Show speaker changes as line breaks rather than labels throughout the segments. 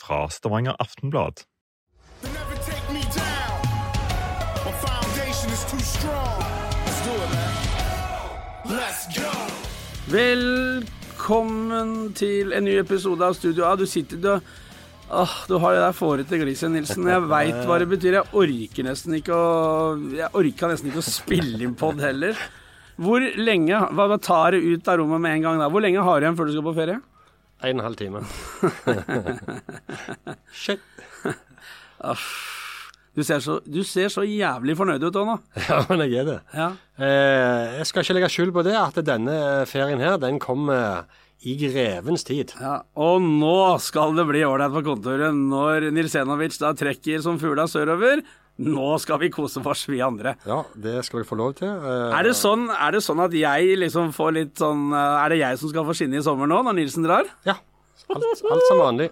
fra Stavanger Aftenblad.
Velkommen til en ny episode av Studio A. Du sitter du, åh, du har det der fårete gliset, Nilsen. Jeg veit hva det betyr. Jeg orker nesten ikke å Jeg orka nesten ikke å spille inn pod heller. Hvor lenge hva, hva tar det ut av rommet med en gang da? Hvor lenge har du igjen før du skal på ferie?
En og en halv time. Shit.
Du ser så, du ser så jævlig fornøyd ut nå.
Ja, men jeg er det.
Ja.
Eh, jeg skal ikke legge skjul på det, at denne ferien her, den kommer i grevens tid.
Ja, og nå skal det bli ålreit på kontoret når Nilsenovic da trekker som fugla sørover. Nå skal vi kose oss, vi andre.
Ja, det skal dere få lov til. Eh,
Er det, sånn, er det sånn at jeg liksom får litt sånn eh, Er det jeg som skal få skinne i sommer nå, når Nilsen drar?
Ja. Alt, alt som vanlig.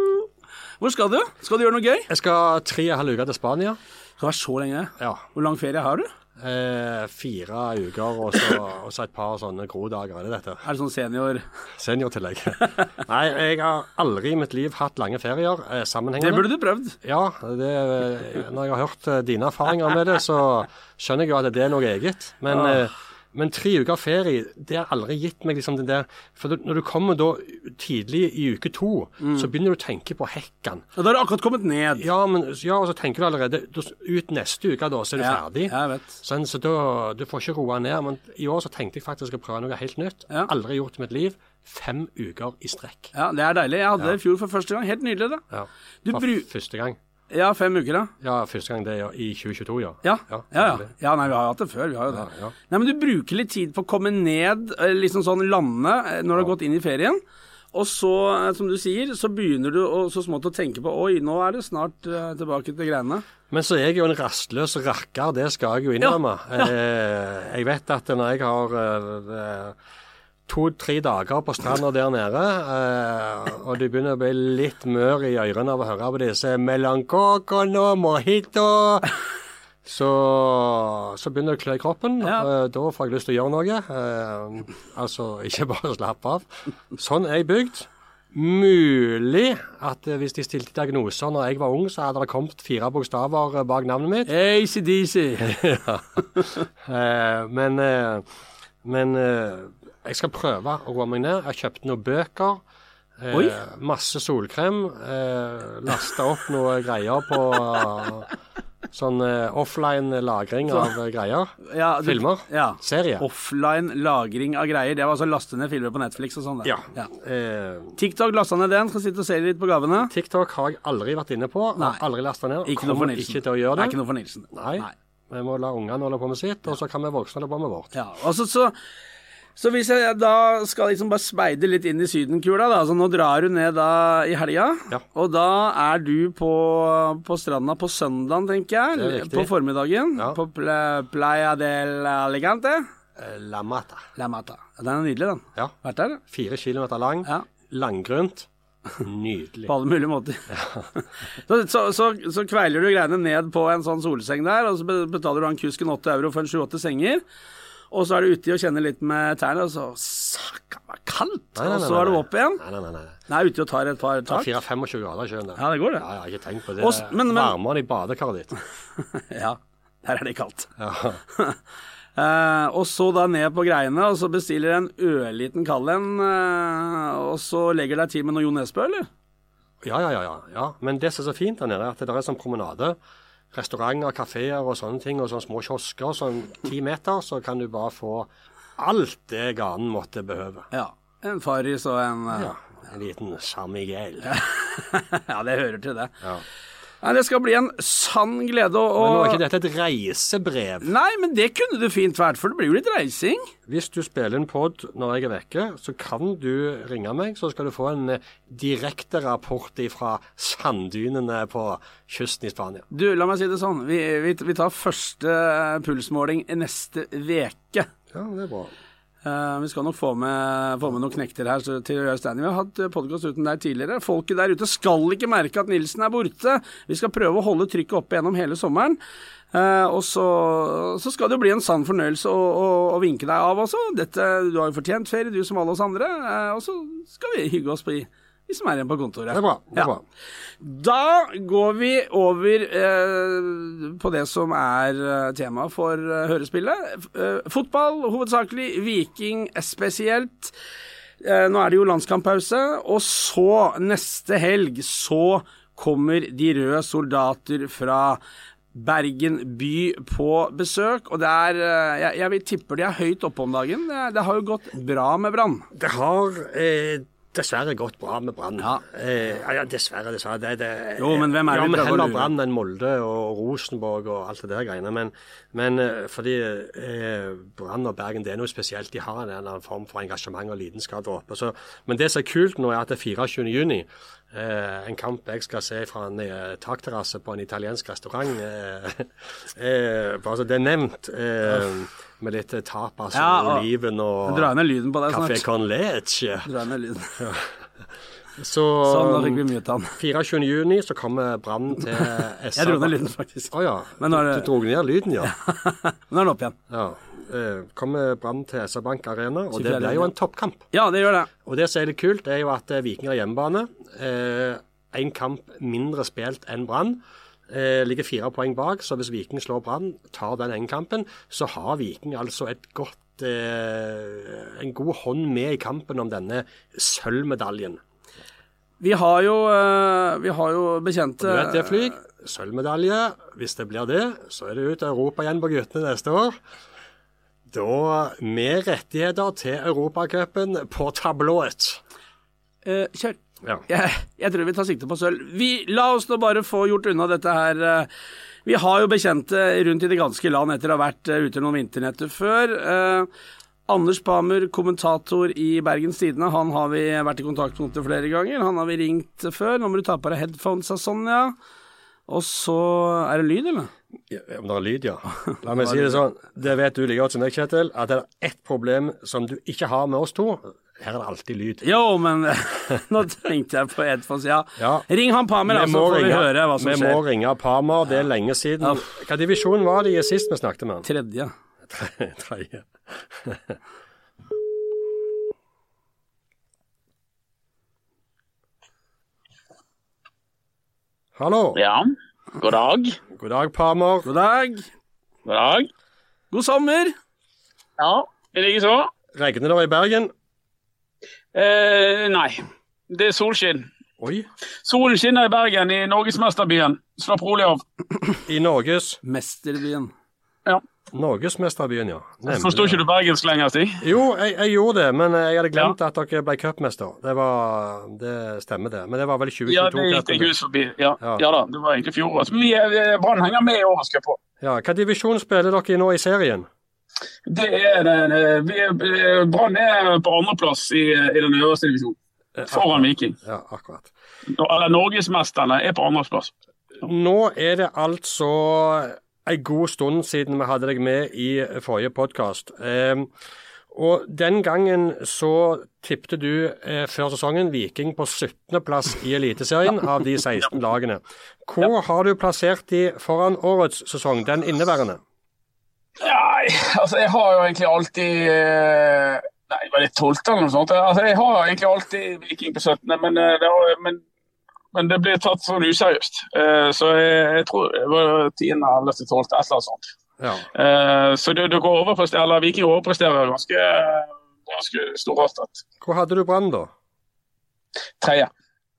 Hvor skal du? Skal du gjøre noe gøy?
Jeg skal tre og en halv uke til Spania.
Skal være så lenge.
Ja.
Hvor lang ferie har du?
Eh, fire uker og så, og så et par sånne grodager. Er det dette?
Er det sånn senior
Seniortillegg. Nei, jeg har aldri i mitt liv hatt lange ferier eh,
Det burde du prøvd.
Ja, det, når jeg har hørt eh, dine erfaringer med det, så skjønner jeg jo at det er noe eget. Men, eh, men tre uker ferie, det har aldri gitt meg liksom den der For når du kommer da tidlig i uke to, så begynner du å tenke på hekken.
Og da har du akkurat kommet ned.
Ja, men, ja, og så tenker du allerede da- Ut neste uke, da, så er du
Ja,
ferdig.
jeg vet.
Sånn, så da, du får ikke roa ned. Men i år så tenkte jeg faktisk å prøve noe helt nytt.
Ja.
Aldri gjort i mitt liv. Fem uker i strekk.
Ja, Det er deilig. Jeg hadde det i fjor for første gang. Helt nydelig, det.
Ja. For første gang.
Ja, fem uker, da.
Ja, første gang det er i 2022, ja.
Ja, ja, ja. ja nei, vi har jo hatt det før. Vi har jo det.
Ja, ja.
Nei, men du bruker litt tid på å komme ned, liksom sånn lande, eh, når du har gått inn i ferien. Og så, eh, som du sier, så begynner du å, så smått å tenke på Oi, nå er det snart uh, tilbake til greiene.
Men så er jeg jo en rastløs rakker, det skal jeg jo innrømme. Eh, jeg vet at når jeg har eh, to-tre dager på stranda der nede, eh, og du begynner å bli litt mør i ørene av å høre på disse melancocono mojito så, så begynner det å klø i kroppen.
Ja.
Eh, da får jeg lyst til å gjøre noe. Eh, altså ikke bare slappe av. Sånn er jeg bygd. Mulig at eh, hvis de stilte diagnoser når jeg var ung, så hadde det kommet fire bokstaver eh, bak navnet mitt.
ACDC.
ja. eh, men men jeg skal prøve å roe meg ned. Jeg har kjøpt noen bøker. Eh, masse solkrem. Eh, Lasta opp noe greier på eh, sånn eh, offline lagring av greier.
Ja, du-
Filmer.
Ja.
Serie.
Offline lagring av greier. Det var altså laste ned filmer på Netflix og sånn. Ja.
Ja. Eh,
TikTok lasta ned den. Skal sitte og se litt på gavene.
TikTok har jeg aldri vært inne på.
Nei.
Har aldri lasta ned.
Ikke noe
Kommer
Nilsen.
ikke til å gjøre
Det
det.
er ikke noe for Nilsen.
Nei. Vi må la ungene holde på med sitt, og så kan vi voksne holde på med vårt.
Ja, altså så, så hvis jeg da skal liksom bare speide litt inn i sydenkula, da, så nå drar du ned da i helga,
Ja.
og da er du på, på stranda på søndagen, tenker
er
jeg, på formiddagen,
Ja.
på pla Playa del Alicante.
Eh, La Mata.
La Mata. Den er nydelig, den.
Ja.
Vært der,
Fire kilometer lang.
Ja.
Langgrunt. Nydelig.
på alle mulige måter. så, så, så, så kveiler du greiene ned på en sånn solseng der, og så betaler du han kusken 8 euro for en 7-8 senger. Og så er du uti og kjenner litt med tærne, og så Sakka meg kaldt!
Nei, nei,
og så er du opp igjen.
Nei, nei, nei. nei.
Nei, uti og tar et par tak.
24-25 grader i sjøen der.
Ja, det går, det.
Ja, jeg har ikke tenkt på det.
Også, men- men-
Varmere i badekaret ditt.
Ja, der er det kaldt.
Ja.
Uh, og så da ned på greiene, og så bestiller en ørliten kald en, Uh, og så legger deg til med noe Jo Nesbø, eller?
Ja, ja, ja, ja, ja. Men det som er så fint der nede, er at det er sånn promenade. Restauranter, kafeer og sånne ting, og sånne små kiosker. Sånn ti meter, så kan du bare få alt det ganen måtte behøve.
Ja. En Farris og en uh...
Ja. En liten San Miguel.
ja, det hører til det.
Ja.
Nei, det skal bli en sann glede å
Men nå er ikke dette et reisebrev.
Nei, men det kunne det fint vært, for det blir jo litt reising.
Hvis du spiller en pod når jeg er vekke, så kan du ringe meg, så skal du få en direkte rapport fra sanddynene på kysten i Spania.
Du, la meg si det sånn. Vi, vi, vi tar første eh, pulsmåling neste veke.
Ja, det er bra.
Eh, vi skal nok få med, få med noen knekter her så- til å gjøre standing. Vi har hatt podkast uten deg tidligere. Folket der ute skal ikke merke at Nilsen er borte. Vi skal prøve å holde trykket oppe gjennom hele sommeren. Uh, og så, så skal det jo bli en sann fornøyelse å, å, å vinke deg av også. Dette, du har jo fortjent ferie, du som alle oss andre. Uh, og så skal vi hygge oss på i, vi som er igjen på kontoret.
Det er bra. det er
Ja. Da går vi over eh, på det som er eh, tema for eh, hørespillet. Eh, fotball hovedsakelig, Viking spesielt. Eh, nå er det jo landskamppause, og så, neste helg, så kommer de røde soldater fra Bergen by på besøk, og det er eh, Jeg, jeg tipper de er høyt oppe om dagen. Det, det har jo gått bra med Brann.
Det har eh, dessverre gått bra med Brann.
Ja.
Eh, ja, dessverre, dessverre. Det, det,
Jo, men hvem er det
ja, men heller? Brann enn Molde og Rosenborg og alt det der greiene. Men, men eh, fordi eh, Brann og Bergen det er noe spesielt. De har en eller annen form for engasjement og lidenskap der oppe. Så, men det som er kult nå, er at det er 24. juni. Eh, en kamp jeg skal se fra en eh, takterrasse på en italiensk restaurant. Eh, eh, bare så det er nevnt. Eh, med litt tapas tapas
Ja,
og oliven og
Dra ned lyden på deg
Café
snart.
con leche.
Dra ned lyden.
Så
Sånn, da fikk vi mye tann.
24. juni så kommer Brann til SR.
Jeg dro ned lyden, faktisk.
Å ja.
Men nå er det-
Du, du dro ned lyden, ja.
Nå er den opp igjen.
ja. Eh, kommer Brann til SR Bank Arena, og det
24.
blir jo en toppkamp.
Ja, det gjør det.
Og det som er litt kult, er jo at eh, Viking har hjemmebane. Én kamp mindre spilt enn Brann. Eh, ligger fire poeng bak, så hvis Viking slår Brann, tar den ene kampen, så har Viking altså et godt eh, en god hånd med i kampen om denne sølvmedaljen.
Vi har jo, eh, vi har jo bekjente
Du vet det, Flyg. Sølvmedalje. Hvis det blir det, så er det ut av Europa igjen på guttene neste år. Da med rettigheter til Europacupen på tablået.
eh, Kjør.
Ja.
Jeg, jeg tror vi tar sikte på sølv. Vi, la oss nå bare få gjort unna dette her. eh, Vi har jo bekjente rundt i det ganske land etter å ha vært eh, ute noen vinternetter før. Eh, Anders Pamer, kommentator i Bergens Tidende, han har vi vært i kontakt med flere ganger. Han har vi ringt før. Nå må du ta på deg headphones av Sonja. Og så Er det lyd, eller?
Ja, Om det er lyd, ja. La meg si det sånn. Det vet du like godt som meg, Kjetil, at det er ett problem som du ikke har med oss to. Her er det alltid lyd.
Jo, men nå tenkte jeg på Edfors, ja.
Ja.
Ring han Pamer, da, så får vi høre hva som
vi
skjer.
må ringe Parma, det er lenge siden. Hva divisjon var det i sist vi snakket med han?
Tredje.
Tredje. Hallo.
Ja, god dag.
God dag, Parmer.
God dag.
God dag.
God sommer.
Ja, i like så.
Regner det i Bergen?
Eh, nei, det er solskinn.
Oi.
Solen skinner i Bergen, i norgesmesterbyen. Slapp rolig av.
I Norges
Mesterbyen.
Ja.
Norgesmesterbyen, ja. Nemlig.
Forstår ikke du bergensk lenger, Stig?
Jo, jeg, jeg gjorde det, men jeg hadde glemt at dere ble cupmester. Det, var, det stemmer, det. Men det var vel 2022?
Ja, det gikk
jeg
hus forbi. Ja.
Ja.
ja. da, det var egentlig vi er- Brann henger med i årets cup.
Ja, Hvilken divisjon spiller dere i nå i serien?
Det er den vi Brann er på andreplass i, i den øverste divisjonen. Foran Viking.
Ja, akkurat.
Eller Norgesmesterne er på andreplass.
Nå er det altså en god stund siden vi hadde deg med i forrige podkast. Eh, og den gangen så tippte du eh, før sesongen Viking på 17.-plass i Eliteserien av de 16 lagene. Hvor har du plassert de foran årets sesong, den inneværende?
Nei, altså jeg har jo egentlig alltid eh, Nei, var det 12. eller noe sånt? Altså, jeg har egentlig alltid Viking på 17., men, eh, det, har, men, men det blir tatt sånn useriøst. Eh, Så jeg, jeg tror det var 10., 11., 12., et eller annet sånt.
Ja.
Eh, Så det, det går over, eller Viking overpresterer ganske, ganske storartet.
Hvor hadde du Brann, da?
Tredje.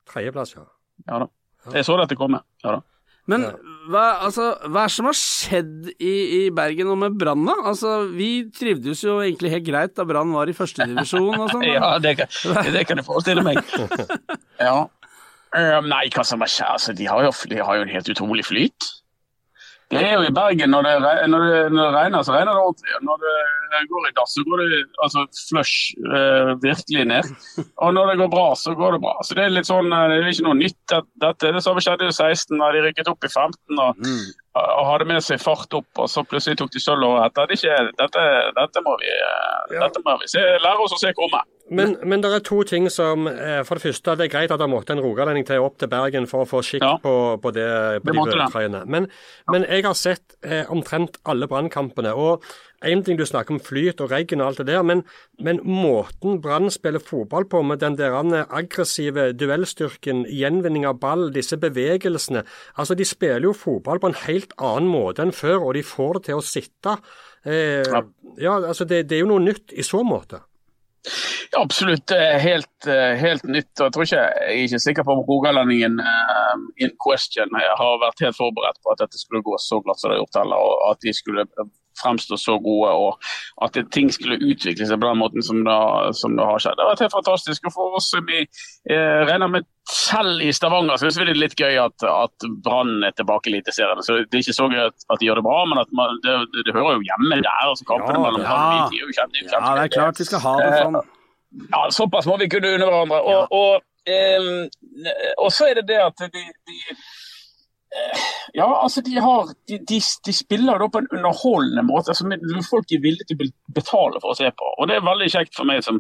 Tredjeplass, ja.
Ja da. Jeg så dette komme. Ja da.
Men hva, altså, hva er det som har skjedd i, i Bergen og med Brann, da? Altså, vi trivdes jo egentlig helt greit da Brann var i førstedivisjon og sånn.
Ja, det kan, det kan jeg forestille meg. Ja. Um, nei, hva som har skjedd? Altså, de, har jo, de har jo en helt utrolig flyt. Det er jo i Bergen, når det, når det, når det regner, så regner det ordentlig. Når det går i dass, så går det altså flush eh, virkelig ned. Og når det går bra, så går det bra. Så det er litt sånn, eh, det er ikke noe nytt. at Dette det samme skjedde i 16, da de rykket opp i 15 og, og hadde med seg fart opp, og så plutselig tok de sølv året etter. Det dette, dette må vi, ja. dette må vi se, lære oss å se komme.
Men, men det er to ting som eh, For det første, det er greit at det måtte en rogalending til opp til Bergen for å få skikk
Ja.
på, på, det, på
Det
de rødtrøyene. Men, men jeg har sett eh, omtrent alle brannkampene. og en ting du snakker om flyt og regn og alt det der, men, men måten Brann spiller fotball på, med den der aggressive duellstyrken, gjenvinning av ball, disse bevegelsene altså De spiller jo fotball på en helt annen måte enn før, og de får det til å sitte. Eh,
Ja.
ja, altså det, det er jo noe nytt i så måte.
Ja, absolutt. Helt, eh, helt nytt. og Jeg tror ikke, jeg er ikke sikker på om rogalendingen eh, in question jeg har vært helt forberedt på at dette skulle gå så glatt som det har gjort, heller, og at de skulle fremstå så gode, og at det, ting skulle utvikle seg på den måten som det, som det har skjedd. Det har vært helt fantastisk. og For oss som vi eh, regner med selv i Stavanger, syns vi det er litt gøy at, at Brann er tilbake i Eliteserien. Så Det er ikke så gøy at, at de gjør det bra, men at man, det, det, hører jo hjemme der. altså Kampene
Ja,
mellom
ja.
Brann og Viking
Ja, det er klart vi skal ha det sånn.
Ja, såpass må vi kunne unne hverandre. Og, og, eh, og så er det det at de, de eh, Ja, altså de har De, de, de spiller da på en underholdende måte som folk er villige til å betale for å se på. Og det er veldig kjekt for meg som,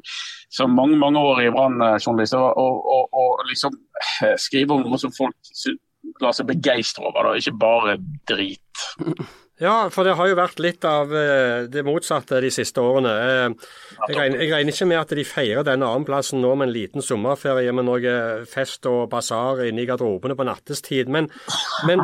som mange mange år i Brann-journalist å liksom eh, skrive om noe som folk lar seg begeistre over, da, ikke bare drit.
Ja, for det har jo vært litt av eh, det motsatte de siste årene. Eh, Jeg regner, jeg regner ikke med at de feirer denne annenplassen nå med en liten sommerferie med noe fest og basar inne i garderobene på nattestid. Men, men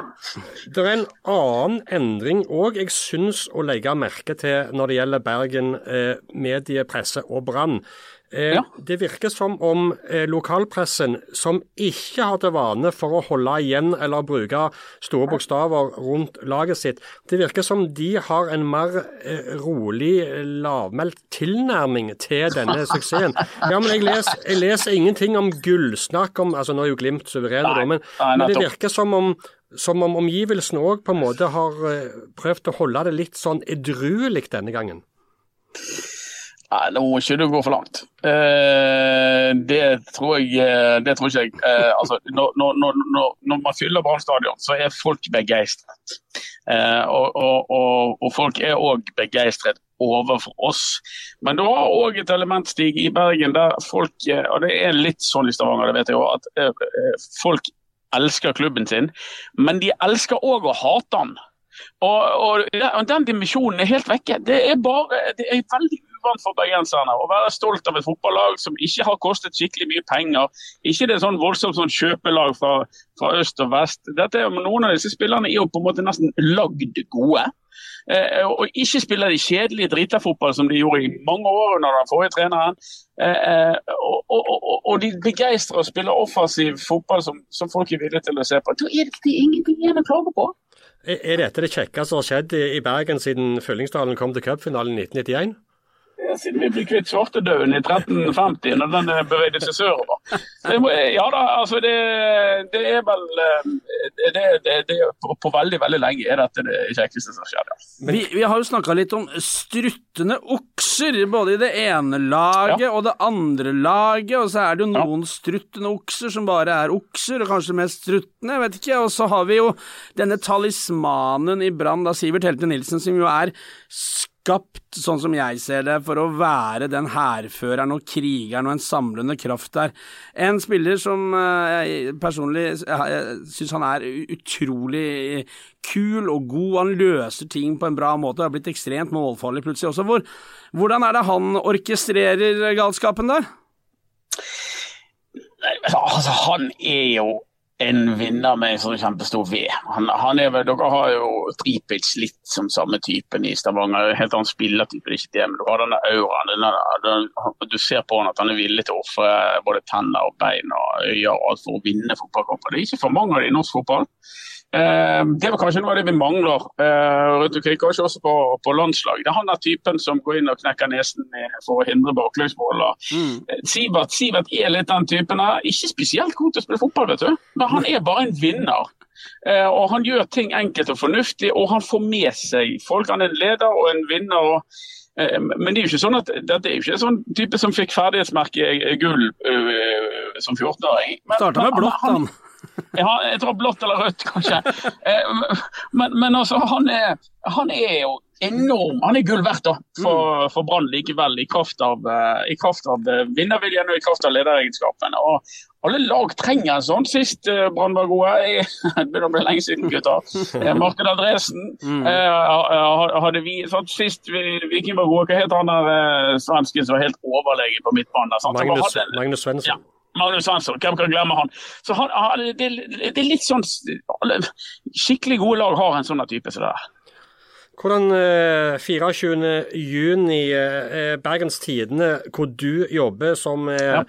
det er en annen endring òg jeg syns å legge merke til når det gjelder Bergen eh, medie, og Brann. Eh,
Ja.
Det virker som om eh, lokalpressen, som ikke har til vane for å holde igjen eller bruke store bokstaver rundt laget sitt, det virker som de har en mer eh, rolig, lavmælt tilnærming til denne suksessen. Ja, men jeg leser, jeg leser ingenting om gullsnakk om altså Nå er jo Glimt suverene, da, men, men det virker som om som om omgivelsene òg på en måte har prøvd å holde det litt sånn edruelig denne gangen.
Nei, nå må ikke du gå for langt. Eh, det tror jeg eh, Det tror ikke jeg. Eh, altså, når, når, når, når, man fyller Brann stadion, så er folk begeistret. Eh, og, og, og, og folk er òg begeistret overfor oss. Men du har òg et elementstig i Bergen der folk eh, Og det er litt sånn i Stavanger, det vet jeg òg, at eh, folk elsker klubben sin, men de elsker òg å hate den. Og, og Den dimensjonen er helt vekke. Det er bare, det er veldig for bergenserne å være stolt av et fotballag som ikke har kostet skikkelig mye penger. Ikke det er sånn voldsomt sånn kjøpelag fra, fra øst og vest. Dette er, noen av disse spillerne er jo på en måte nesten lagd gode. Eh, og ikke spiller de kjedelige driterfotball som de gjorde i mange år under den forrige treneren. Eh, eh, og, og, og, og de begeistrer og spiller offensiv fotball som, som folk er villige til å se på. Da er det, ingenting igjen å klage på.
Er dette det kjekkeste som har skjedd i Bergen siden Fyllingsdalen kom til cupfinalen i 1991?
Ja, Siden vi ble kvitt svartedauden i 1350, når den eh, bevegde seg sørover. Det ja da, altså det, det er vel eh, det, det, det, på, veldig veldig lenge er dette det kjekkeste som skjer. Ja.
Vi, vi har jo snakka litt om struttende okser, både i det ene laget
Ja.
og det andre laget. Og så er det jo noen struttende okser som bare er okser, og kanskje mest struttende, jeg vet ikke. Og så har vi jo denne talismanen i Brann, da Sivert Helte Nilsen, som jo er skapt, sånn som jeg ser det, for å være den hærføreren og krigeren og en samlende kraft der. En spiller som eh, jeg personlig syns han er utrolig kul og god. Han løser ting på en bra måte. Har blitt ekstremt målfarlig plutselig også. Hvor, hvordan er det han orkestrerer galskapen der?
Altså, han er jo en vinner med en sånn kjempestor V. Han, han er dere har jo Tripic litt som samme typen i Stavanger. Helt annen spillertype, det er ikke det, men du har denne auraen. Denne, den, du ser på han at han er villig til å ofre både tenner og bein og øyne og alt for å vinne fotballkamper. Det er ikke for mange av det i norsk fotball. Eh, det var kanskje noe av det vi mangler eh, rundt omkring, kanskje også på, på landslag. Det er han der typen som går inn og knekker nesen for å hindre baklengsmål. og Eh, Sivert, Sivert er litt den typen Er Ikke spesielt god til å spille fotball, vet du. Men han er bare en vinner. Eh, og han gjør ting enkelt og fornuftig, og han får med seg folk. Han er en leder og en vinner. og men det er jo ikke sånn at dette er jo ikke en sånn type som fikk ferdighetsmerke eh, gull som 14-åring. Men-
Starta med blått, han. han.
Ja, jeg tror blått eller rødt, kanskje. Eh, Men, men altså, han er, han er jo enorm. Han er gull verdt da, for, for Brann likevel, i kraft av, eh, i kraft av eh, vinnerviljen og i kraft av lederegenskapene. Og alle lag trenger en sånn. Sist Brann var gode, det begynner å bli lenge siden, gutter. Marked Andresen. eh, hadde vi, sånn, sist vi- Viking var gode, hva het han der svensken som var helt overlegen på midtbanen?
Magnus, Magnus Svensson.
Ja. Magnus Hansson, hvem kan glemme han? Så han, han det, det er litt sånn Skikkelig gode lag har en sånn type som det der.
Hvordan eh, 24. juni, eh, Bergens Tidende, hvor du jobber som eh,
Ja.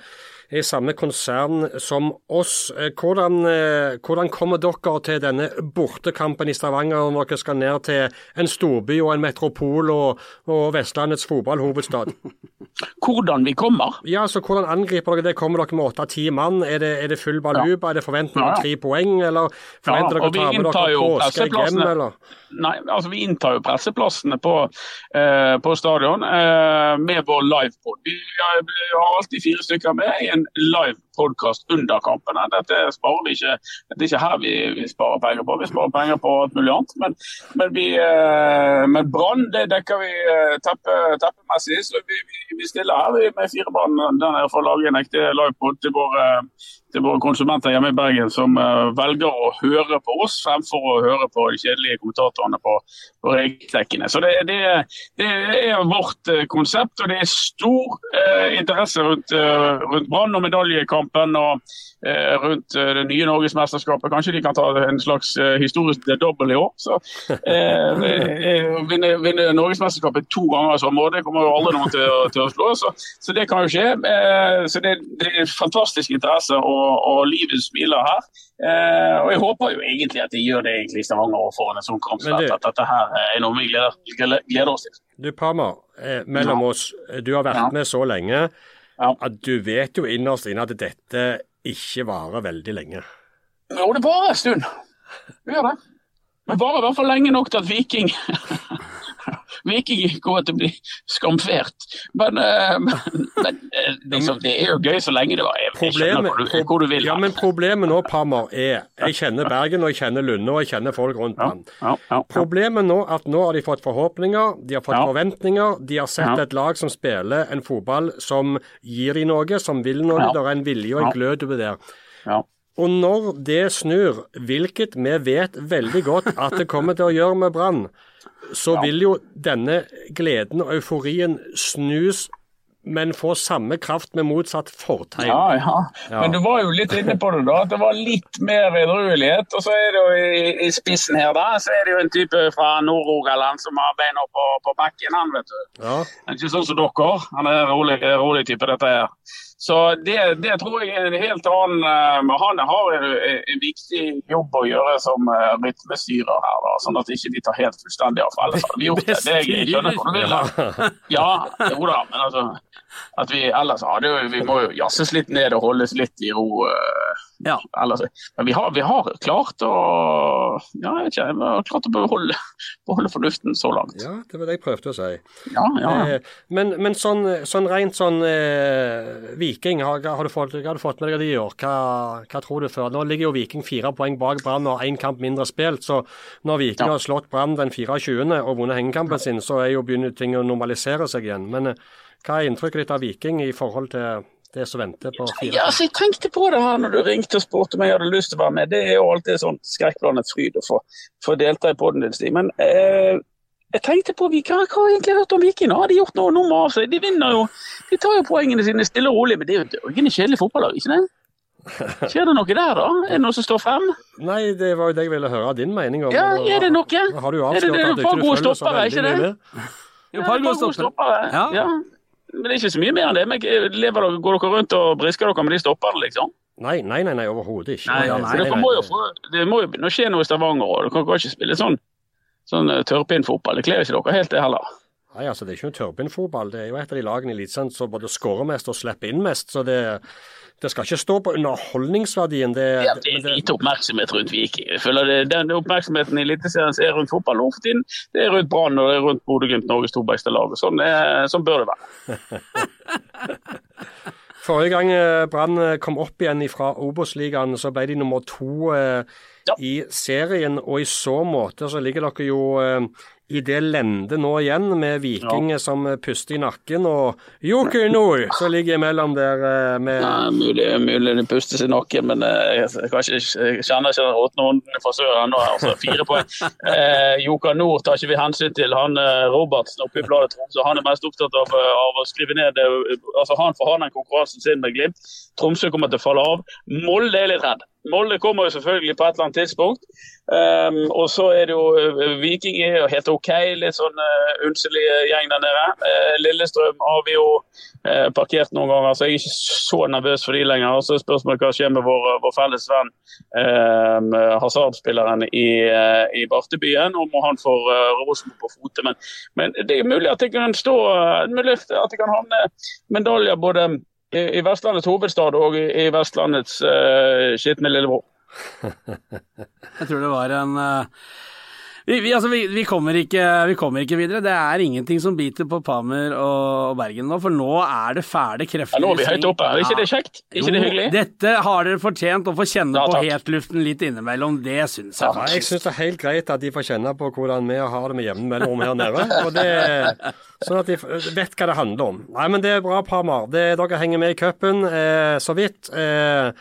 I samme konsern som oss, eh, hvordan, eh, hvordan kommer dere til denne bortekampen i Stavanger når dere skal ned til en storby og en metropol og, og Vestlandets fotballhovedstad?
Hvordan vi kommer?
Ja, så Hvordan angriper dere det? Kommer dere med åtte-ti mann? Er det, er det full baluba? Er det forventning om
Ja, ja.
tre poeng? Eller forventer
Ja,
dere å ta med dere hjem?
presseplassene.
Eller?
Nei, altså Vi inntar jo presseplassene på, eh, på stadion eh, med vår livepod. Vi har, vi har alltid fire stykker med i en live podkast under kampene. Dette sparer vi ikke, det er ikke her vi, vi sparer penger på. Vi sparer penger på alt mulig annet. Men, men, eh, men Brann det dekker vi eh, teppe, teppemessig. Så vi, vi, stiller her vi, med fire nede for å lage en ekte livepod til våre til våre konsumenter hjemme i Bergen som eh, velger å høre på oss fremfor å høre på de kjedelige kommentatorene på, på regeldekkene. Så det, det, det er vårt eh, konsept, og det er stor eh, interesse rundt, eh, rundt Brann og medaljekampen og eh, rundt eh, det nye Norgesmesterskapet. Kanskje de kan ta en slags historisk dobbel i år. Så vinne, vinne Norgesmesterskapet to ganger i sommer, det kommer jo aldri noen til, til å slå. Så, så det kan jo skje. Så det, det er fantastisk interesse, og, og livet smiler her. Eh, og jeg håper jo egentlig at de gjør det egentlig i Stavanger og foran en sånn kamp. At dette her er noe vi gleder, gleder, gleder oss til.
Du Palmer, eh, mellom
Ja.
oss, eh, du har vært
Ja.
med så lenge
Ja.
at du vet jo innerst inne at dette ikke varer veldig lenge.
Jo, det varer en stund. Det gjør det. Men varer i hvert fall lenge nok til at Viking Viking kommer til å bli skamfert. Men, eh, men, men eh, liksom, det er jo gøy så lenge det var Jeg,
Problemet,
hvor du, hvor du vil.
ja, men problemet nå, Pammer, er Jeg kjenner Bergen, og jeg kjenner Lunde, og jeg kjenner folk rundt den.
ja, ja, ja.
Problemet nå er at nå har de fått forhåpninger, de har fått forventninger. De har sett et lag som spiller en fotball som gir de noe, som vil noe. Det er en vilje og en glød over.
Ja.
Og når det snur, hvilket vi vet veldig godt at det kommer til å gjøre med Brann, så
Ja.
vil jo denne gleden og euforien snus, men få samme kraft med motsatt fortegn.
Ja, ja.
Ja.
Men du var jo litt inne på det, da. At det var litt mer edruelighet. Og så er det jo i, i spissen her, da, så er det jo en type fra Nord-Rogaland som har beina på, på bakken, han, vet du.
Ja.
Ikke sånn som dere. Han er en rolig, rolig type, dette her. Så det, det tror jeg er en helt annen eh, Han har en, en viktig jobb å gjøre som eh, rytmestyrer her, da, sånn at ikke de tar helt fullstendig av. Ellers hadde vi gjort det. det jeg skjønner hvor du vil. Ja, jo da, men altså at vi ellers hadde jo Vi må jo jazzes litt ned og holdes litt i ro. eh,
Ja.
ellers. Men vi har, vi har klart å Ja, jeg vet ikke. Vi har klart å beholde, beholde fornuften så langt.
ja, det var det jeg prøvde å si.
Ja, ja.
Eh, Men, men sånn, sånn rent sånn eh, Viking, har, har, du fått, har du fått med deg det i år? Hva, hva tror du før? Nå ligger jo Viking fire poeng bak Brann og én kamp mindre spilt. Så når Viking
Ja.
har slått Brann den 24. og vunnet hengekampen sin, så er jo begynner ting å normalisere seg igjen. Men eh, hva er inntrykket ditt av Viking i forhold til det som venter på fire?
Ja, altså, jeg tenkte på det her når du ringte og spurte om jeg hadde lyst til å være med. Det er jo alltid sånn skrekkblandet fryd å få, få delta i poden din, Stig. Men eh, jeg tenkte på Viking. Hva hva har jeg egentlig hørt om Viking? Har de gjort noe nummer av seg? De vinner jo. De tar jo poengene sine stille og rolig, men det er jo et dørgende kjedelig fotballag, ikke det? Skjer det noe der, da? Er det noe som står frem?
Nei, det var jo det jeg ville høre din mening om.
Ja, er det noe?
Har du
det-
avslørt
det
at du ikke følger så veldig mye med.
Jo,
Ja,
par gode stoppere. Ja.
Ja. Men det ikke så mye mer enn det. Men lever dere, går dere rundt og brisker dere med de stopperne, liksom?
Nei, nei, nei, nei overhodet ikke.
Nei, nei, nei,
Så dere må jo få, det må jo skje noe i Stavanger òg. Dere kan ikke spille sånn, sånn eh, tørrpinnfotball. Det kler ikke dere helt, det heller.
Nei, altså Det er ikke noe tørrpinnfotball. Det er jo et av de lagene i Eliteserien som både skårer mest og slipper inn mest. Så det, det skal ikke stå på underholdningsverdien. Det,
Ja, det er lite oppmerksomhet rundt Viking. Jeg føler det, Den oppmerksomheten i Eliteserien som er rundt fotball nå for det er rundt Brann og det er rundt Bodø-Glimt, Norges to beste lag. og Sånn, er- sånn bør det være.
Forrige gang eh, Brann eh, kom opp igjen fra Obos-ligaen, så ble de nummer to eh,
Ja.
i serien. Og i så måte så ligger dere jo eh, i det lende nå igjen, med Viking som puster i nakken, og Joker Nord som ligger imellom der eh, med
Nei, mulig, mulig det pustes i nakken, men eh, jeg, jeg, jeg kjenner ikke den råtne fra sør ennå. Altså, fire poeng. Eh, Joker Nord tar ikke vi hensyn til. Han eh, Robertsen oppe i bladet Tromsø han er mest opptatt av, av å skrive ned det. altså Han får ha den konkurransen sin med Glimt. Tromsø kommer til å falle av. Molde er litt redd. Molde kommer jo selvfølgelig på et eller annet tidspunkt. Um, og så er det jo uh, Viking er jo helt OK, litt sånn uh, unnselig gjeng der nede. Uh, Lillestrøm har vi jo uh, parkert noen ganger, så jeg er ikke så nervøs for de lenger. Og så er spørsmålet hva skjer med vår, vår felles venn um, Hazard-spilleren i, uh, i Bartebyen, om han får uh, Rosenborg på fote. Men, men det er mulig at det kan stå uh, mulig at det kan havne medaljer både i, i Vestlandets hovedstad og i, i Vestlandets uh, skitne lillebror.
Jeg tror det var en eh, vi, vi, altså, vi, vi, kommer ikke, vi kommer ikke videre. Det er ingenting som biter på Pamer og, Bergen nå, for nå er det fæle krefter.
Ja, nå er vi høyt oppe. Er ikke det kjekt? Er ikke det hyggelig?
Dette har dere fortjent å få kjenne
Ja,
på hetluften litt innimellom. Det syns jeg
Ja, jeg syns det er helt greit at de får kjenne på hvordan vi har det med jevne mellomrom her nede. Og det, sånn at de vet hva det handler om. Nei, men det er bra, Palmer. Det, dere henger med i cupen eh, så vidt. Eh,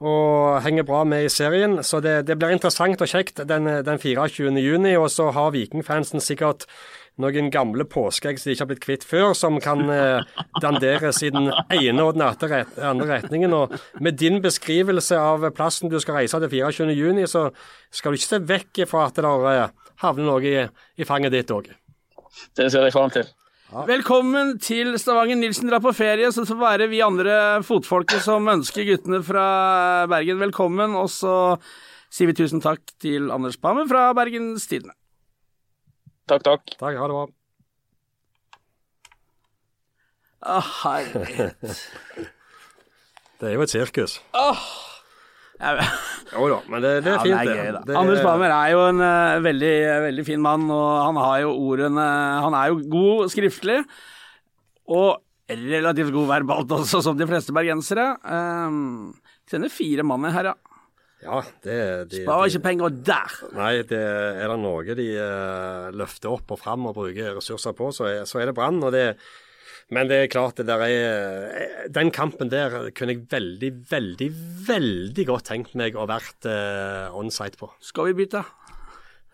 og henger bra med i serien. Så det, det blir interessant og kjekt den, den 24. juni. Og så har Vikingfansen sikkert noen gamle påskeegg som de ikke har blitt kvitt før, som kan eh, danderes i den ene og den andre, retningen. Og med din beskrivelse av plassen du skal reise til 24. juni, så skal du ikke se vekk fra at det der, eh, havner noe i, i fanget ditt òg.
Det ser jeg fram til.
Velkommen til Stavanger. Nilsen drar på ferie, så det får være vi andre fotfolket som ønsker guttene fra Bergen velkommen. Og så sier vi tusen takk til Anders Pamer fra Bergens Tidende.
Takk, takk.
Takk, ha det bra.
Å, herlighet.
Det er jo et sirkus.
Jeg-
Jo da, men det, det er
Ja,
fint,
det er gøy,
det.
Anders Palmer er jo en uh, veldig, veldig fin mann, og han har jo ordene Han er jo god skriftlig, og relativt god verbalt også, som de fleste bergensere. Um, Sender fire mann her, ja.
Ja, det, de,
Sparer
de-
ikke penger der.
Nei, det er det noe de uh, løfter opp og fram og bruker ressurser på, så er, så er det Brann. og det men det er klart, det der er eh, Den kampen der kunne jeg veldig, veldig, veldig godt tenkt meg å vært uh, on site på.
Skal vi bytte?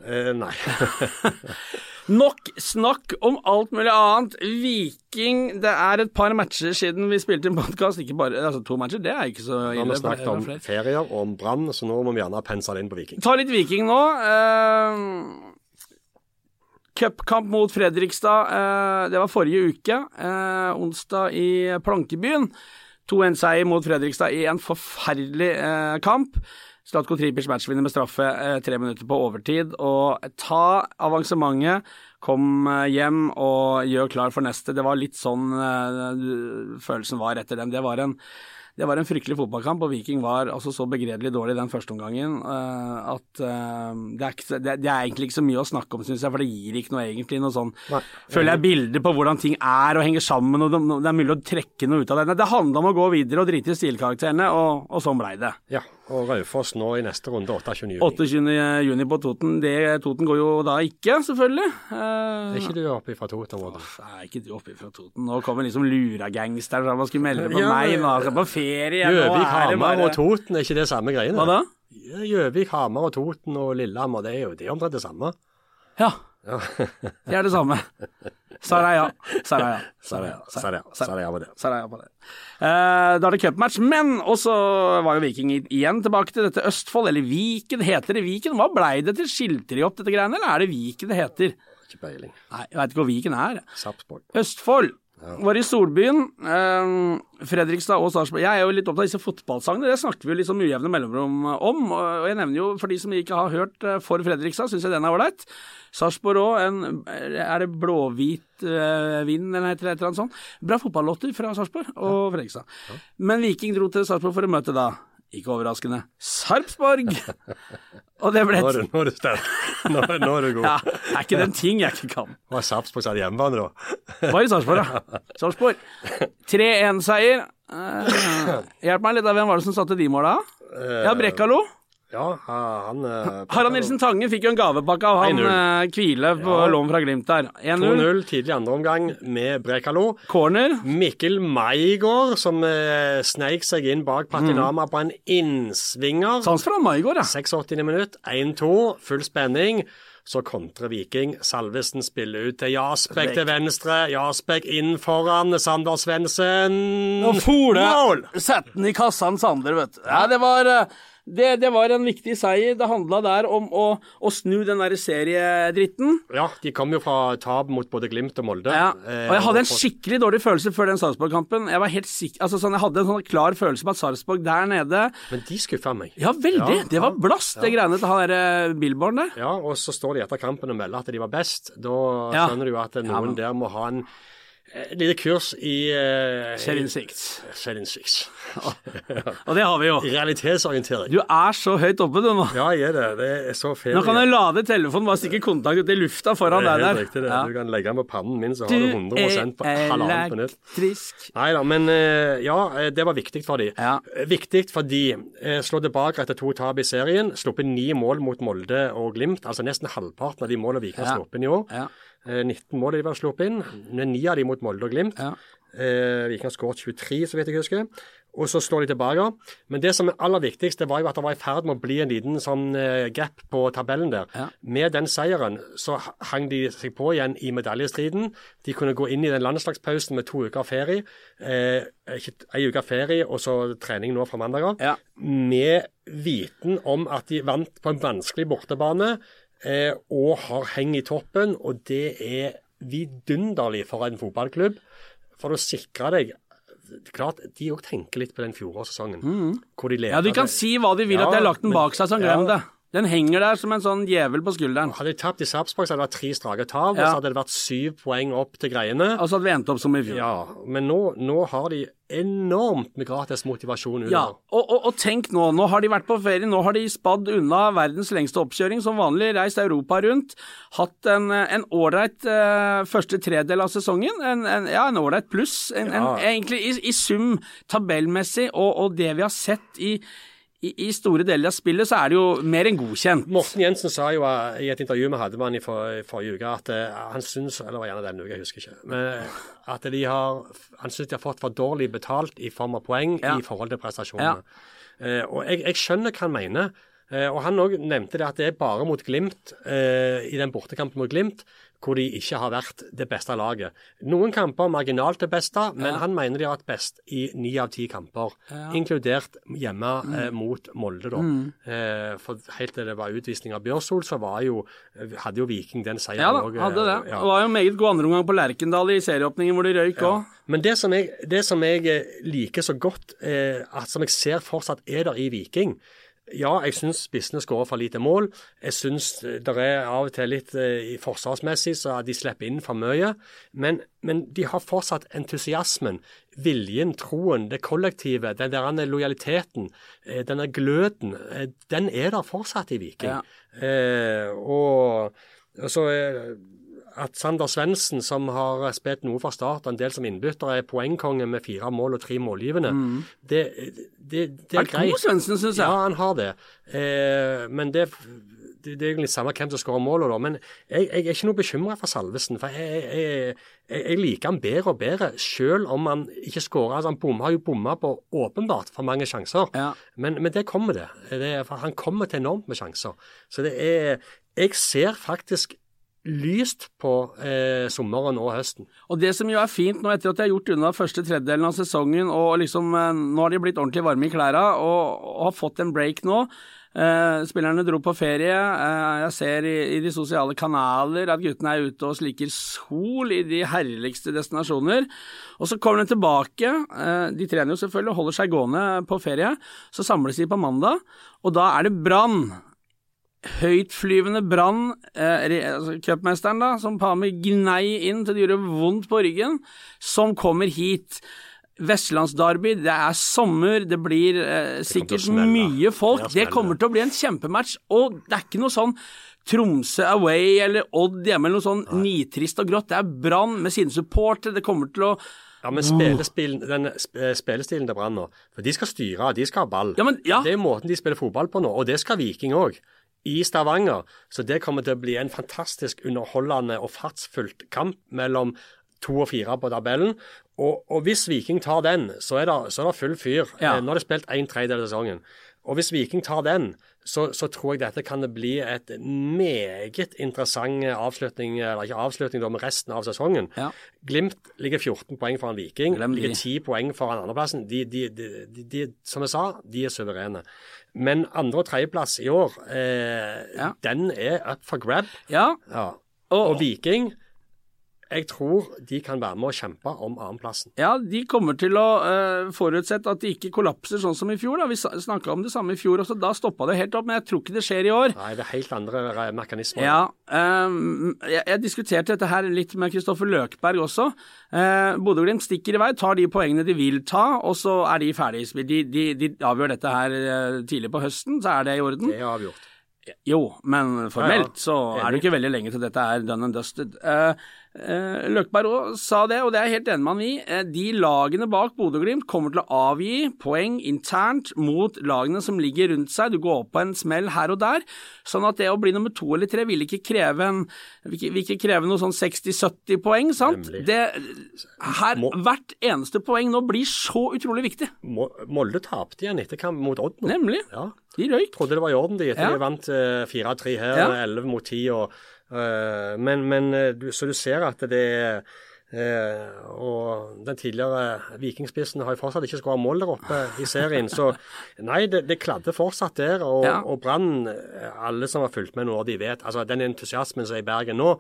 Uh, nei.
Nok snakk om alt mulig annet. Viking Det er et par matcher siden vi spilte en podkast. Ikke bare altså to matcher, det er ikke så
Nå har
ille.
vi snakket om ferier og om Brann, så nå må vi gjerne pense det inn på Viking.
Ta litt Viking nå. Eh, Cupkamp mot Fredrikstad. eh, det var forrige uke. eh, onsdag i Plankebyen. 2-1-seier mot Fredrikstad i en forferdelig eh, kamp. Slatko Tripic matchvinner med straffe tre minutter på overtid. Og ta avansementet, kom hjem og gjør klar for neste. Det var litt sånn følelsen var etter den. Det var en det var en fryktelig fotballkamp, og Viking var altså så begredelig dårlig den første omgangen eh, at eh, det, er ikke, det, er egentlig ikke så mye å snakke om, syns jeg, for det gir ikke noe egentlig noe sånn
Nei.
Føler jeg bilder på hvordan ting er og henger sammen, og det, det er mulig å trekke noe ut av det. Det handla om å gå videre og drite i stilkarakterene, og, og sånn blei det.
Ja, og Raufoss nå i neste runde, 28. juni.
28. juni på Toten. Det, Toten går jo da ikke, selvfølgelig.
Er
Eh,
ikke du oppe fra Toten?
Åh, er ikke du oppe fra Toten? Nå kommer liksom luragangsteren man skulle melde på
Ja,
meg. Nå skal på ferie.
Gjøvik,
er
Hamar og Toten, er ikke det samme greiene?
Hva da?
Gjøvik, Hamar og Toten og Lillehammer, det er jo det er omtrent det samme.
Ja,
Ja.
det er det samme. Saraya. Saraya. Saraya.
Saraya. Saraya var det.
Saraya på det. Eh, da er det cupmatch, men også var jo Viking igjen tilbake til dette Østfold, eller Viken. Heter det Viken? Hva blei det til? Skilter de opp dette greiene, eller er det Viken det heter?
Ikke peiling.
Nei, jeg veit ikke hvor Viken er.
Sarpsborg.
Østfold. Var i Solbyen. eh, Fredrikstad og Sarpsborg. Jeg er jo litt opptatt av disse fotballsangene. Det snakker vi jo litt sånn ujevne mellomrom om. Og jeg nevner jo, for de som ikke har hørt eh, for Fredrikstad, syns jeg den er ålreit. Sarpsborg òg. Er det blåhvit eh, vind, eller et eller annet sånt? Bra fotballåter fra Sarpsborg og Fredrikstad. Men Viking dro til Sarpsborg for å møte da, ikke overraskende, Sarpsborg. og det ble
Nå er du, er sterk. Nå, nå er du god.
ja, er ikke den ting jeg ikke kan.
Var Sarpsborg satt hjemmebane, da?
Var i Sarpsborg, ja. Sarpsborg. 3-1-seier. Eh, hjelp meg litt. Hvem var det som satte de måla? Ja, Brekkalo.
Ja, han eh,
Harald Nilsen Tange fikk jo en gavepakke av han
1-0.
eh, Kvile på
Ja.
lån fra Glimt der.
2-0 tidlig andre omgang med Brekalo.
Corner.
Mikkel Maigård som eh, sneik seg inn bak Patinama på en innsvinger.
Sans for Maigård, ja.
86. minutt, 1-2, full spenning. Så kontrer Viking. Salvesen spiller ut til Jasbekk til venstre. Jasbekk inn foran Sander Svendsen.
Og Fole
setter
sette den i kassans Sander, vet du. Ja, det var, eh, det, det var en viktig seier. Det handla der om å, å snu den derre seriedritten.
Ja, de kom jo fra tap mot både Glimt og Molde.
Ja.
Eh,
Og jeg hadde en skikkelig dårlig følelse før den Sarpsborg-kampen. Jeg var helt sikker, altså sånn, jeg hadde en sånn klar følelse på at Sarpsborg der nede
Men de skuffa meg.
Ja, veldig.
Ja,
det var blast, det greiene til han derre Billborn der.
Ja, og så står de etter kampen og melder at de var best. Da
Ja.
skjønner du jo at
Ja,
noen der må ha en et lite kurs i uh,
Selvinnsikt.
Selvinnsikt.
Og det har vi jo.
Realitetsorientering.
Du er så høyt oppe, du nå.
Ja, jeg er det. Det er så ferie.
Nå kan du lade telefonen, bare stikke kontakt ut i lufta foran
det er
deg der.
riktig, det.
Ja.
Du kan legge den på pannen min, så har
Du
du 100 på
halvannen
halvannen på nytt.
elektrisk.
Nei da, men eh, ja, eh, det var viktig for de.
Ja.
Eh, Viktig fordi eh, slå tilbake etter to tap i serien. Sluppet ni mål mot Molde og Glimt. Altså nesten halvparten av de målene Viking har
Ja.
sluppet i år.
Ja.
Eh, 19 mål de var sluppet inn, men ni av de mot Molde og Glimt.
Ja.
Eh, Viking har skåret 23, så vidt jeg husker. Og så slår de tilbake. Men det som er aller viktigst, det var jo at det var i ferd med å bli en liten sånn eh, gap på tabellen der.
Ja.
Med den seieren så hang de seg på igjen i medaljestriden. De kunne gå inn i den landslagspausen med to uker ferie. Eh, ikke ei uke ferie og så trening nå fra mandag av.
Ja.
Med viten om at de vant på en vanskelig bortebane eh, og har heng i toppen. Og det er vidunderlig for en fotballklubb. For å sikre deg Klart, de òg tenker litt på den fjorårssesongen. Hvor de
leder. ja, de kan si hva de vil, at de har lagt den bak seg, så glem det. Den henger der som en sånn djevel på skulderen.
Hadde de tapt i Sarpsborg, så hadde det vært tre strake tap, og så hadde det vært syv poeng opp til greiene.
Og så hadde vi endt opp som i fjor.
Ja, Men nå, nå har de enormt med gratis motivasjon
Ja, og, og, og tenk nå, nå har de vært på ferie, nå har de spadd unna verdens lengste oppkjøring som vanlig, reist Europa rundt, hatt en ålreit eh, første tredel av sesongen, en, en, ja, en ålreit pluss, en,
Ja.
egentlig i, i sum tabellmessig, og, og det vi har sett i, i, i store deler av spillet, så er det jo mer enn godkjent.
Morten Jensen sa jo eh, i et intervju vi hadde med han i, for, i forrige uke, at eh, han syns Eller var gjerne denne uka, jeg husker ikke. Men at de har Han syns de har fått for dårlig betalt i form av poeng
Ja.
i forhold til prestasjonene. Eh, og jeg, jeg skjønner hva han mener. Eh, og han òg nevnte det at det er bare mot Glimt, eh, i den bortekampen mot Glimt, hvor de ikke har vært det beste laget. Noen kamper marginalt det beste, men han mener de har vært best i ni av ti kamper. Inkludert hjemme
Mm.
eh, mot Molde, da. Eh, for helt til det var utvisning av Bjørsol, så var jo, hadde jo Viking den seieren
Ja da,
også, eh,
hadde det.
ja.
Det var jo meget god andreomgang på Lerkendal i serieåpningen hvor de røyk òg.
Men det som jeg, det som jeg eh, liker så godt, eh, at som jeg ser fortsatt er der i Viking Ja, jeg syns spissene skårer for lite mål. Jeg syns det er av og til litt eh, forsvarsmessig så de slipper inn for mye. Men, men de har fortsatt entusiasmen, viljen, troen, det kollektive, den der lojaliteten, eh, denne gløden. eh, Den er der fortsatt i Viking.
Ja.
Eh, og, og så eh, at Sander Svendsen, som har spilt noe fra start, og en del som innbytter, er poengkonge med fire mål og tre målgivende, det, det, det er greit.
Svendsen, syns jeg.
Ja, han har det. Eh, men det, det, er egentlig samme hvem som skårer målet, da. Men jeg, jeg er ikke noe bekymra for Salvesen. For jeg, jeg, jeg, liker han bedre og bedre, selv om han ikke skårer. Altså, han bom, har jo bomma på åpenbart for mange sjanser.
Ja.
Men, men det kommer det. det er, for han kommer til enormt med sjanser. Så det er Jeg ser faktisk lyst på eh, sommeren og høsten.
Og det som jo er fint nå etter at de har gjort unna første tredjedelen av sesongen, og liksom eh, nå har de blitt ordentlig varme i klærne og, og har fått en break nå. Eh, spillerne dro på ferie. Eh, jeg ser i, i de sosiale kanaler at guttene er ute og sliker sol i de herligste destinasjoner. Og så kommer de tilbake. Eh, de trener jo selvfølgelig og holder seg gående på ferie. Så samles de på mandag, og da er det Brann høytflyvende Brann, eh, altså cupmesteren da, som Pami gnei inn til det gjorde vondt på ryggen, som kommer hit. Vestlandsderby, det er sommer, det blir eh, sikkert
det
mye folk.
Det
kommer til å bli en kjempematch, og det er ikke noe sånn Tromsø away eller Odd hjemme eller noe sånn nitrist og grått. Det er Brann med sine supportere. Det kommer til å
Ja, men spillestilen, den sp- spillestilen til Brann nå For de skal styre, de skal ha ball.
Ja, men- ja.
Det er måten de spiller fotball på nå, og det skal Viking òg. I Stavanger. Så det kommer til å bli en fantastisk underholdende og fartsfullt kamp mellom to og fire på tabellen. Og, og hvis Viking tar den, så er det, så er det full fyr.
Ja.
Eh, Nå har de spilt en tredjedel av sesongen. Og hvis Viking tar den, så, så tror jeg dette kan det bli et meget interessant avslutning, eller ikke avslutning, da, med resten av sesongen.
Ja.
Glimt ligger 14 poeng foran Viking,
Glem
ligger 10 poeng foran andreplassen. De, de, de, de, de, som jeg sa, de er suverene. Men andre- og tredjeplass i år, eh,
Ja.
den er up for grab.
Ja,
Ja.
og,
Og Viking, jeg tror de kan være med å kjempe om annenplassen.
Ja, de kommer til å uh, forutsette at de ikke kollapser sånn som i fjor. Da. Vi snakka om det samme i fjor også, da stoppa det helt opp. Men jeg tror ikke det skjer i år.
Nei, det er helt andre eh, mekanismer.
Ja, um, jeg, jeg diskuterte dette her litt med Kristoffer Løkberg også. Uh, Bodø-Glimt stikker i vei, tar de poengene de vil ta, og så er de ferdig. De, de, de avgjør dette her tidlig på høsten, så er det i orden.
Det er avgjort.
Jo, men formelt
Ja, ja.
så er det ikke veldig lenge til dette er done and dusted. Eh, Løkberg også sa det, og det er jeg helt enig med han i. Eh, de lagene bak Bodø-Glimt kommer til å avgi poeng internt mot lagene som ligger rundt seg. Du går opp på en smell her og der. Sånn at det å bli nummer to eller tre vil ikke kreve en vil ikke, kreve noe sånn 60-70 poeng, sant? Det, her, hvert eneste poeng nå blir så utrolig viktig.
Mo- Molde tapte igjen etter kamp mot Odd.
Nemlig.
Ja.
De røyk.
trodde det var i orden, de. Etter
Ja.
de vant eh, 4-3 her,
Ja.
11 mot 10. Og, eh, men, men eh, så du ser at det er eh, Og den tidligere vikingspissen har jo fortsatt ikke skåret mål der oppe i serien. Så nei, det, det kladde fortsatt der. Og,
Ja.
og Brann, eh, alle som har fulgt med nå, de vet altså Den entusiasmen som er i Bergen nå,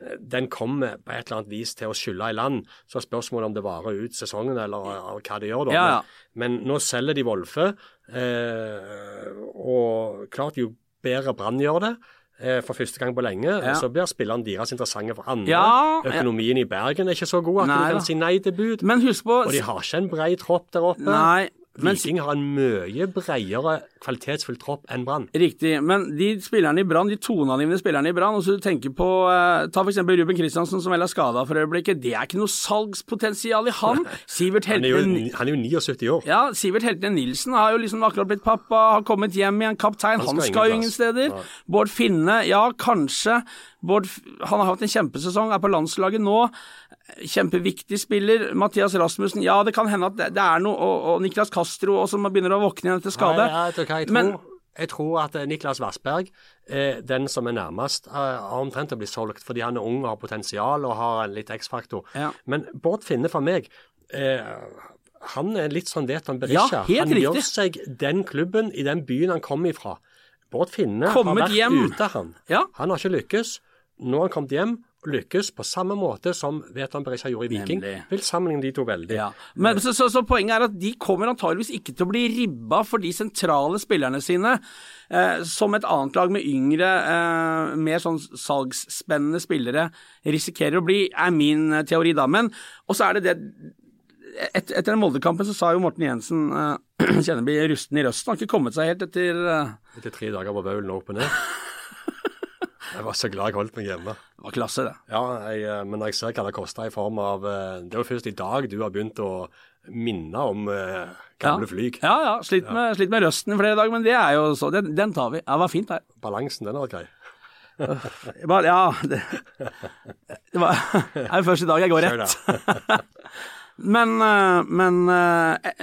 eh, den kommer på et eller annet vis til å skylle i land. Så er spørsmålet om det varer ut sesongen, eller eller hva det gjør. da.
Ja, ja.
Men, men nå selger de Wolfe, eh, og klart jo bedre Brann gjør det, eh, for første gang på lenge,
Ja.
så blir spillerne deres interessante for andre.
Ja, ja.
Økonomien i Bergen er ikke så god at
Nei
de
da.
si nei til bud.
Men husk på
Og de har ikke en bred tropp der oppe.
Nei,
Viking har en mye bredere kvalitetsfull tropp enn Brann.
Riktig, men de spillerne i Brann, de toneangivende spillerne i Brann, og så du tenker på eh, Ta f.eks. Ruben Kristiansen, som vel er skada for øyeblikket. Det er ikke noe salgspotensial i han. Sivert
Han er jo, han er jo 79 år.
ja, Sivert Heltene Nilsen har jo liksom akkurat blitt pappa, har kommet hjem igjen, kaptein.
Han
Han
skal
skal jo
ingen
ingen steder.
Ja.
Bård Finne, ja, kanskje. Bård, han har hatt en kjempesesong, er på landslaget nå. Kjempeviktig spiller. Mathias Rasmussen, ja, det kan hende at det, det er noe. Og, og Niklas Castro også, som begynner å våkne igjen etter skade.
Nei, hva jeg tror?
Men-
jeg tror at eh, Niklas Vassberg er den som er nærmest eh, har omtrent å bli solgt, fordi han er ung og har potensial og har en litt X-faktor.
Ja.
Men Bård Finne for meg eh, han er litt sånn Veton Berisha.
Ja,
han gjør seg den klubben i den byen han kom ifra. Bård Finne
Kommet
har vært
hjem.
ute, han.
Ja.
Han har ikke lykkes. Nå har han kommet hjem og lykkes på samme måte som Veton Berisha gjorde i Viking.
Nemlig.
Vil sammenligne de to veldig.
Ja. Men, så, så, så poenget er at de kommer antageligvis ikke til å bli ribba for de sentrale spillerne sine, eh, som et annet lag med yngre, eh, mer sånn salgsspennende spillere risikerer å bli, er min eh, teori da. Men, og så er det det et, Etter den Molde-kampen så sa jo Morten Jensen eh, Kjenneby rusten i røsten. han Har ikke kommet seg helt etter eh,
Etter tre dager på Vaulen opp og ned. Jeg var så glad jeg holdt meg hjemme.
Det var klasse, det.
Ja, jeg, eh, men jeg ser hva det kosta i form av eh, Det er jo først i dag du har begynt å minne om eh, gamle
ja.
flyg.
Ja, ja. Slitt med, slitt med røsten i flere dager, men det er jo så Den, den tar vi. Ja, det var fint det.
Balansen, den var grei.
Bare, ja det, det var, det er jo først i dag jeg går rett. Men, men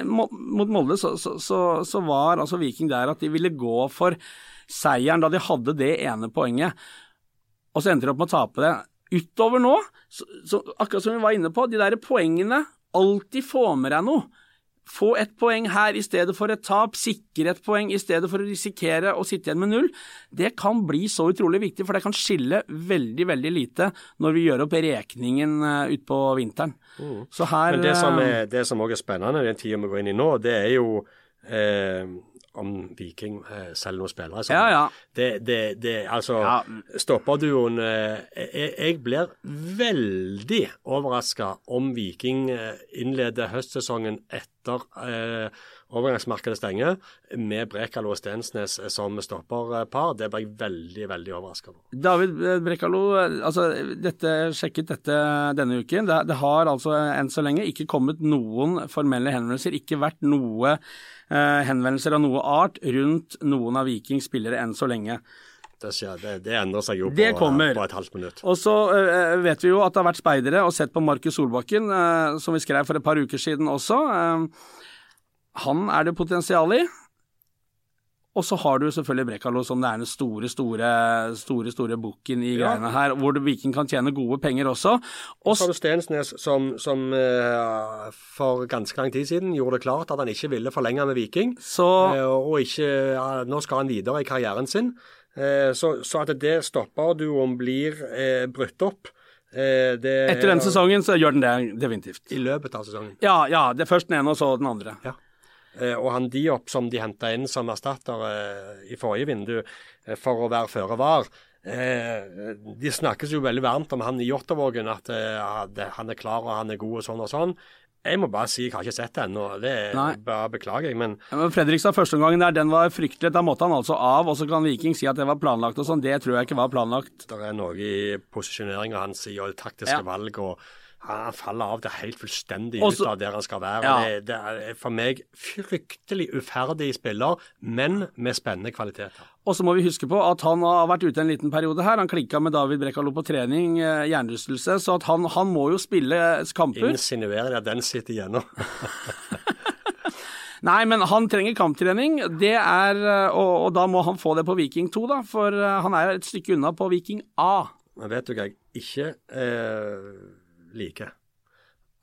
mot Molde så, så, så, så var altså Viking der at de ville gå for seieren da de hadde det ene poenget, og så endte de opp med å tape det. Utover nå, så, så akkurat som vi var inne på, de der poengene Alltid få med deg noe. Få ett poeng her i stedet for et tap, sikre et poeng i stedet for å risikere å sitte igjen med null. Det kan bli så utrolig viktig, for det kan skille veldig, veldig lite når vi gjør opp rekningen uh, utpå vinteren. Så her
Men det som
eh,
er, det som også er spennende i den tida vi går inn i nå, det er jo eh, om Viking eh, selger noen spillere. sånn.
Ja, ja.
Det, det, det, altså,
Ja.
Stopperduoen eh, jeg, jeg blir veldig overraska om Viking eh, innleder høstsesongen etter eh, overgangsmarkedet stenger, med Brekalo og Stensnes som stopperpar, det ble jeg veldig, veldig overraska over.
David Brekalo, altså dette, sjekket dette denne uken. Det, det, har altså enn så lenge ikke kommet noen formelle henvendelser, ikke vært noe eh, henvendelser av noe art rundt noen av Vikings spillere enn så lenge.
Det, skjer, det, det endrer seg jo på, på et halvt minutt.
Og så uh, vet vi jo at det har vært speidere og sett på Markus Solbakken, uh, som vi skrev for et par uker siden også. Eh, han er det potensial i. Og så har du selvfølgelig Brekalo som det er den store, store, store store bukken i
Ja.
greiene her, hvor Viking kan tjene gode penger også. Og
Så har du Stensnes som, som uh, for ganske lang tid siden gjorde det klart at han ikke ville forlenge med Viking.
så
Uh, og ikke, uh, nå skal han videre i karrieren sin. Eh, så, så at det stopperduoen blir brutt opp det,
etter den sesongen så gjør den det definitivt.
I løpet av sesongen.
Ja, ja. Det er først den ene, og så den andre.
Ja. Eh, og han Diop som de henta inn som erstatter eh, i forrige vindu eh, for å være føre var. Eh, de snakkes jo veldig varmt om han i Jåttåvågen, at eh, han er klar og han er god og sånn og sånn. Jeg må bare si jeg har ikke sett det ennå. Det
Nei.
bare beklager jeg. Men
Ja, men Fredrikstad førsteomgangen der, den var fryktelig. Da måtte han altså av, og så kan Viking si at det var planlagt og sånn. Det tror jeg ikke var planlagt.
det er noe i posisjoneringa hans i og taktiske
Ja.
valg. og han faller av det helt fullstendig
Også-
ut av der han skal være.
Ja.
Det, det er for meg fryktelig uferdig spiller, men med spennende kvaliteter.
Og så må vi huske på at han har vært ute en liten periode her. Han klikka med David Brekalo på trening, eh, hjernerystelse, så at han, han må jo spille kamper.
Insinuerer jeg den sitter igjennom.
Nei, men han trenger kamptrening, det er, eh, og, og da må han få det på Viking 2, da. For eh, han er et stykke unna på Viking A.
Men vet du hva jeg ikke eh, liker?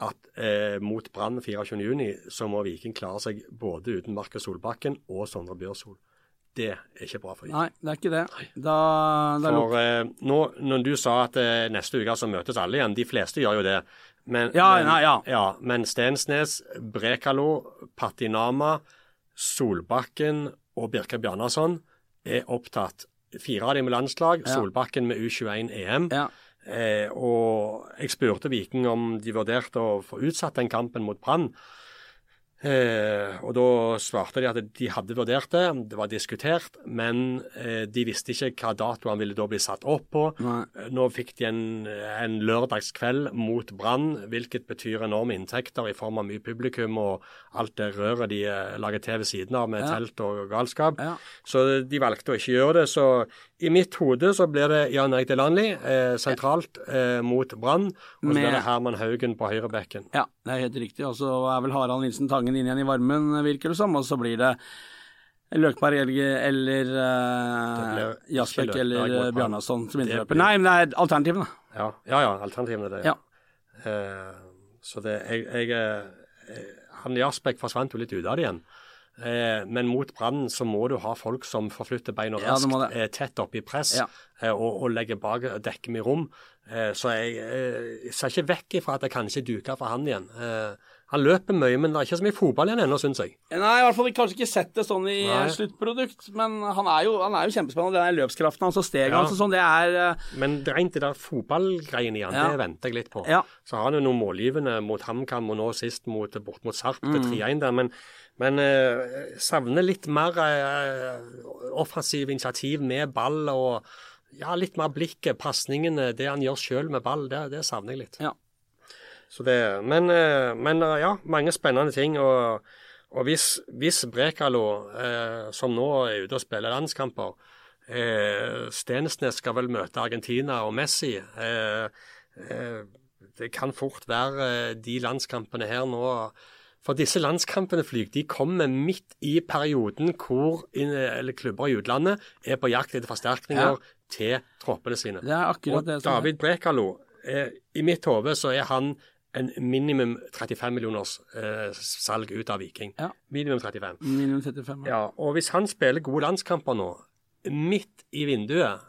At eh, mot Brann 24.6 så må Viking klare seg både uten Markus Solbakken og Sondre Bjørsol. Det er ikke bra for Viking.
Nei, det er ikke det. Da, det er
For eh, nå, når du sa at eh, neste uke så møtes alle igjen, de fleste gjør jo det. Men,
Ja,
men,
nei, ja.
men Stensnes, Brekalo, Patinama, Solbakken og Birke Bjarnason er opptatt. Fire av dem med landslag,
Ja.
Solbakken med U21 EM.
ja.
Eh, og jeg spurte Viking om de vurderte å få utsatt den kampen mot Brann. Eh, og da svarte de at de hadde vurdert det, det var diskutert, men eh, de visste ikke hva dato han ville da bli satt opp på.
Nei.
Eh, Nå fikk de en, en lørdagskveld mot Brann, hvilket betyr enorme inntekter i form av mye publikum og alt det røret de eh, lager til ved siden av med
Ja.
telt og galskap.
Ja.
Så de valgte å ikke gjøre det. Så i mitt hode så blir det Jan Erik Delanli eh, sentralt eh, mot Brann, og så
Med-
blir det Herman Haugen på høyrebekken.
Ja, det er helt riktig. Og så er vel Harald Nilsen Tangen inn igjen i varmen, virker det som. Og så blir det Løkberg eller, uh, Jasbekk eller eh, Bjarnason som innløper.
blir-
Nei, men det er alternativene.
Ja, ja, ja alternativene er det.
Ja.
Uh, så det jeg, jeg Han Jasbekk forsvant jo litt ut av det igjen. Men mot Brann så må du ha folk som forflytter beina raskt, ja, tett opp i press
Ja.
og, og legger bak dekker med rom. Så jeg, jeg ser ikke vekk ifra at jeg kanskje duker for han igjen. Eh, han løper mye, men det er ikke så mye fotball igjen ennå, syns jeg.
Nei, i hvert fall kanskje ikke sett det sånn i
Nei.
sluttprodukt, men han er jo, han er jo kjempespennende. Den løpskraften hans og steget hans og sånn, det er uh...
Men rent det der fotballgreiene i han,
Ja.
det venter jeg litt på.
Ja.
Så har han jo noen målgivende mot HamKam og nå sist mot, bort mot Sarp
Mm.
til 3-1 der. Men, men eh, savner litt mer eh, offensiv initiativ med ball og ja, litt mer blikket, pasningene, det han gjør sjøl med ball, det, det savner jeg litt.
Ja.
Så det, men, eh, men eh, ja, mange spennende ting. og og hvis, hvis Brekalo, eh, som nå er ute og spiller landskamper eh, Stensnes skal vel møte Argentina og Messi. Eh, eh, det kan fort være de landskampene her nå For disse landskampene flyg, de kommer midt i perioden hvor klubber i utlandet er på jakt etter forsterkninger
Ja.
til troppene sine.
Det er akkurat
Og
det som.
David Brekalo, eh, i mitt hode så er han en minimum 35 millioners eh, salg ut av Viking.
Ja.
Minimum 35.
Minimum 35. Ja.
Ja, og hvis han spiller gode landskamper nå, midt i vinduet,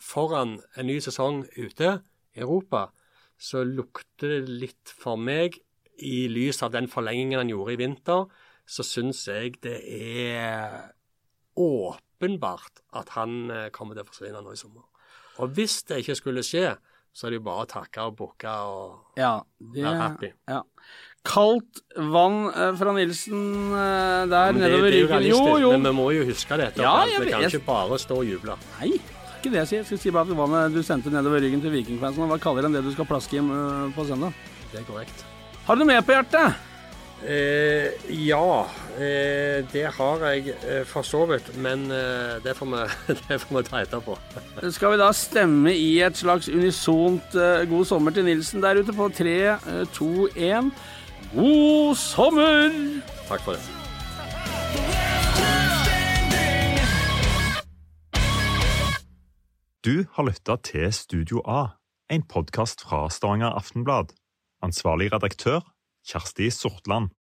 foran en ny sesong ute i Europa, så lukter det litt for meg, i lys av den forlengingen han gjorde i vinter, så syns jeg det er åpenbart at han eh, kommer til å forsvinne nå i sommer. Og hvis det ikke skulle skje, så er det jo bare å takke og bukke og
Ja, det,
være happy.
ja. Kaldt vann eh, fra Nilsen eh, der
det,
nedover
er
ryggen. Jo, jo.
men vi må jo huske dette.
Ja, jeg
vi kan
jeg...
ikke bare stå og juble.
Nei, det er ikke det jeg sier. Jeg skal si bare at vannet du sendte nedover ryggen til Vikingfansen, var kaldere enn det du skal plaske hjem eh, på søndag.
Det er korrekt.
Har du noe mer på hjertet?
Eh, ja, eh, det har jeg eh, for så vidt, men eh, det, får vi, det får vi ta etterpå.
Skal vi da stemme i et slags unisont eh, god sommer til Nilsen der ute på 3, 2, 1. God sommer!
Takk for det.
Du har lytta til Studio A, en podkast fra Stavanger Aftenblad. Ansvarlig redaktør, Kjersti Sortland.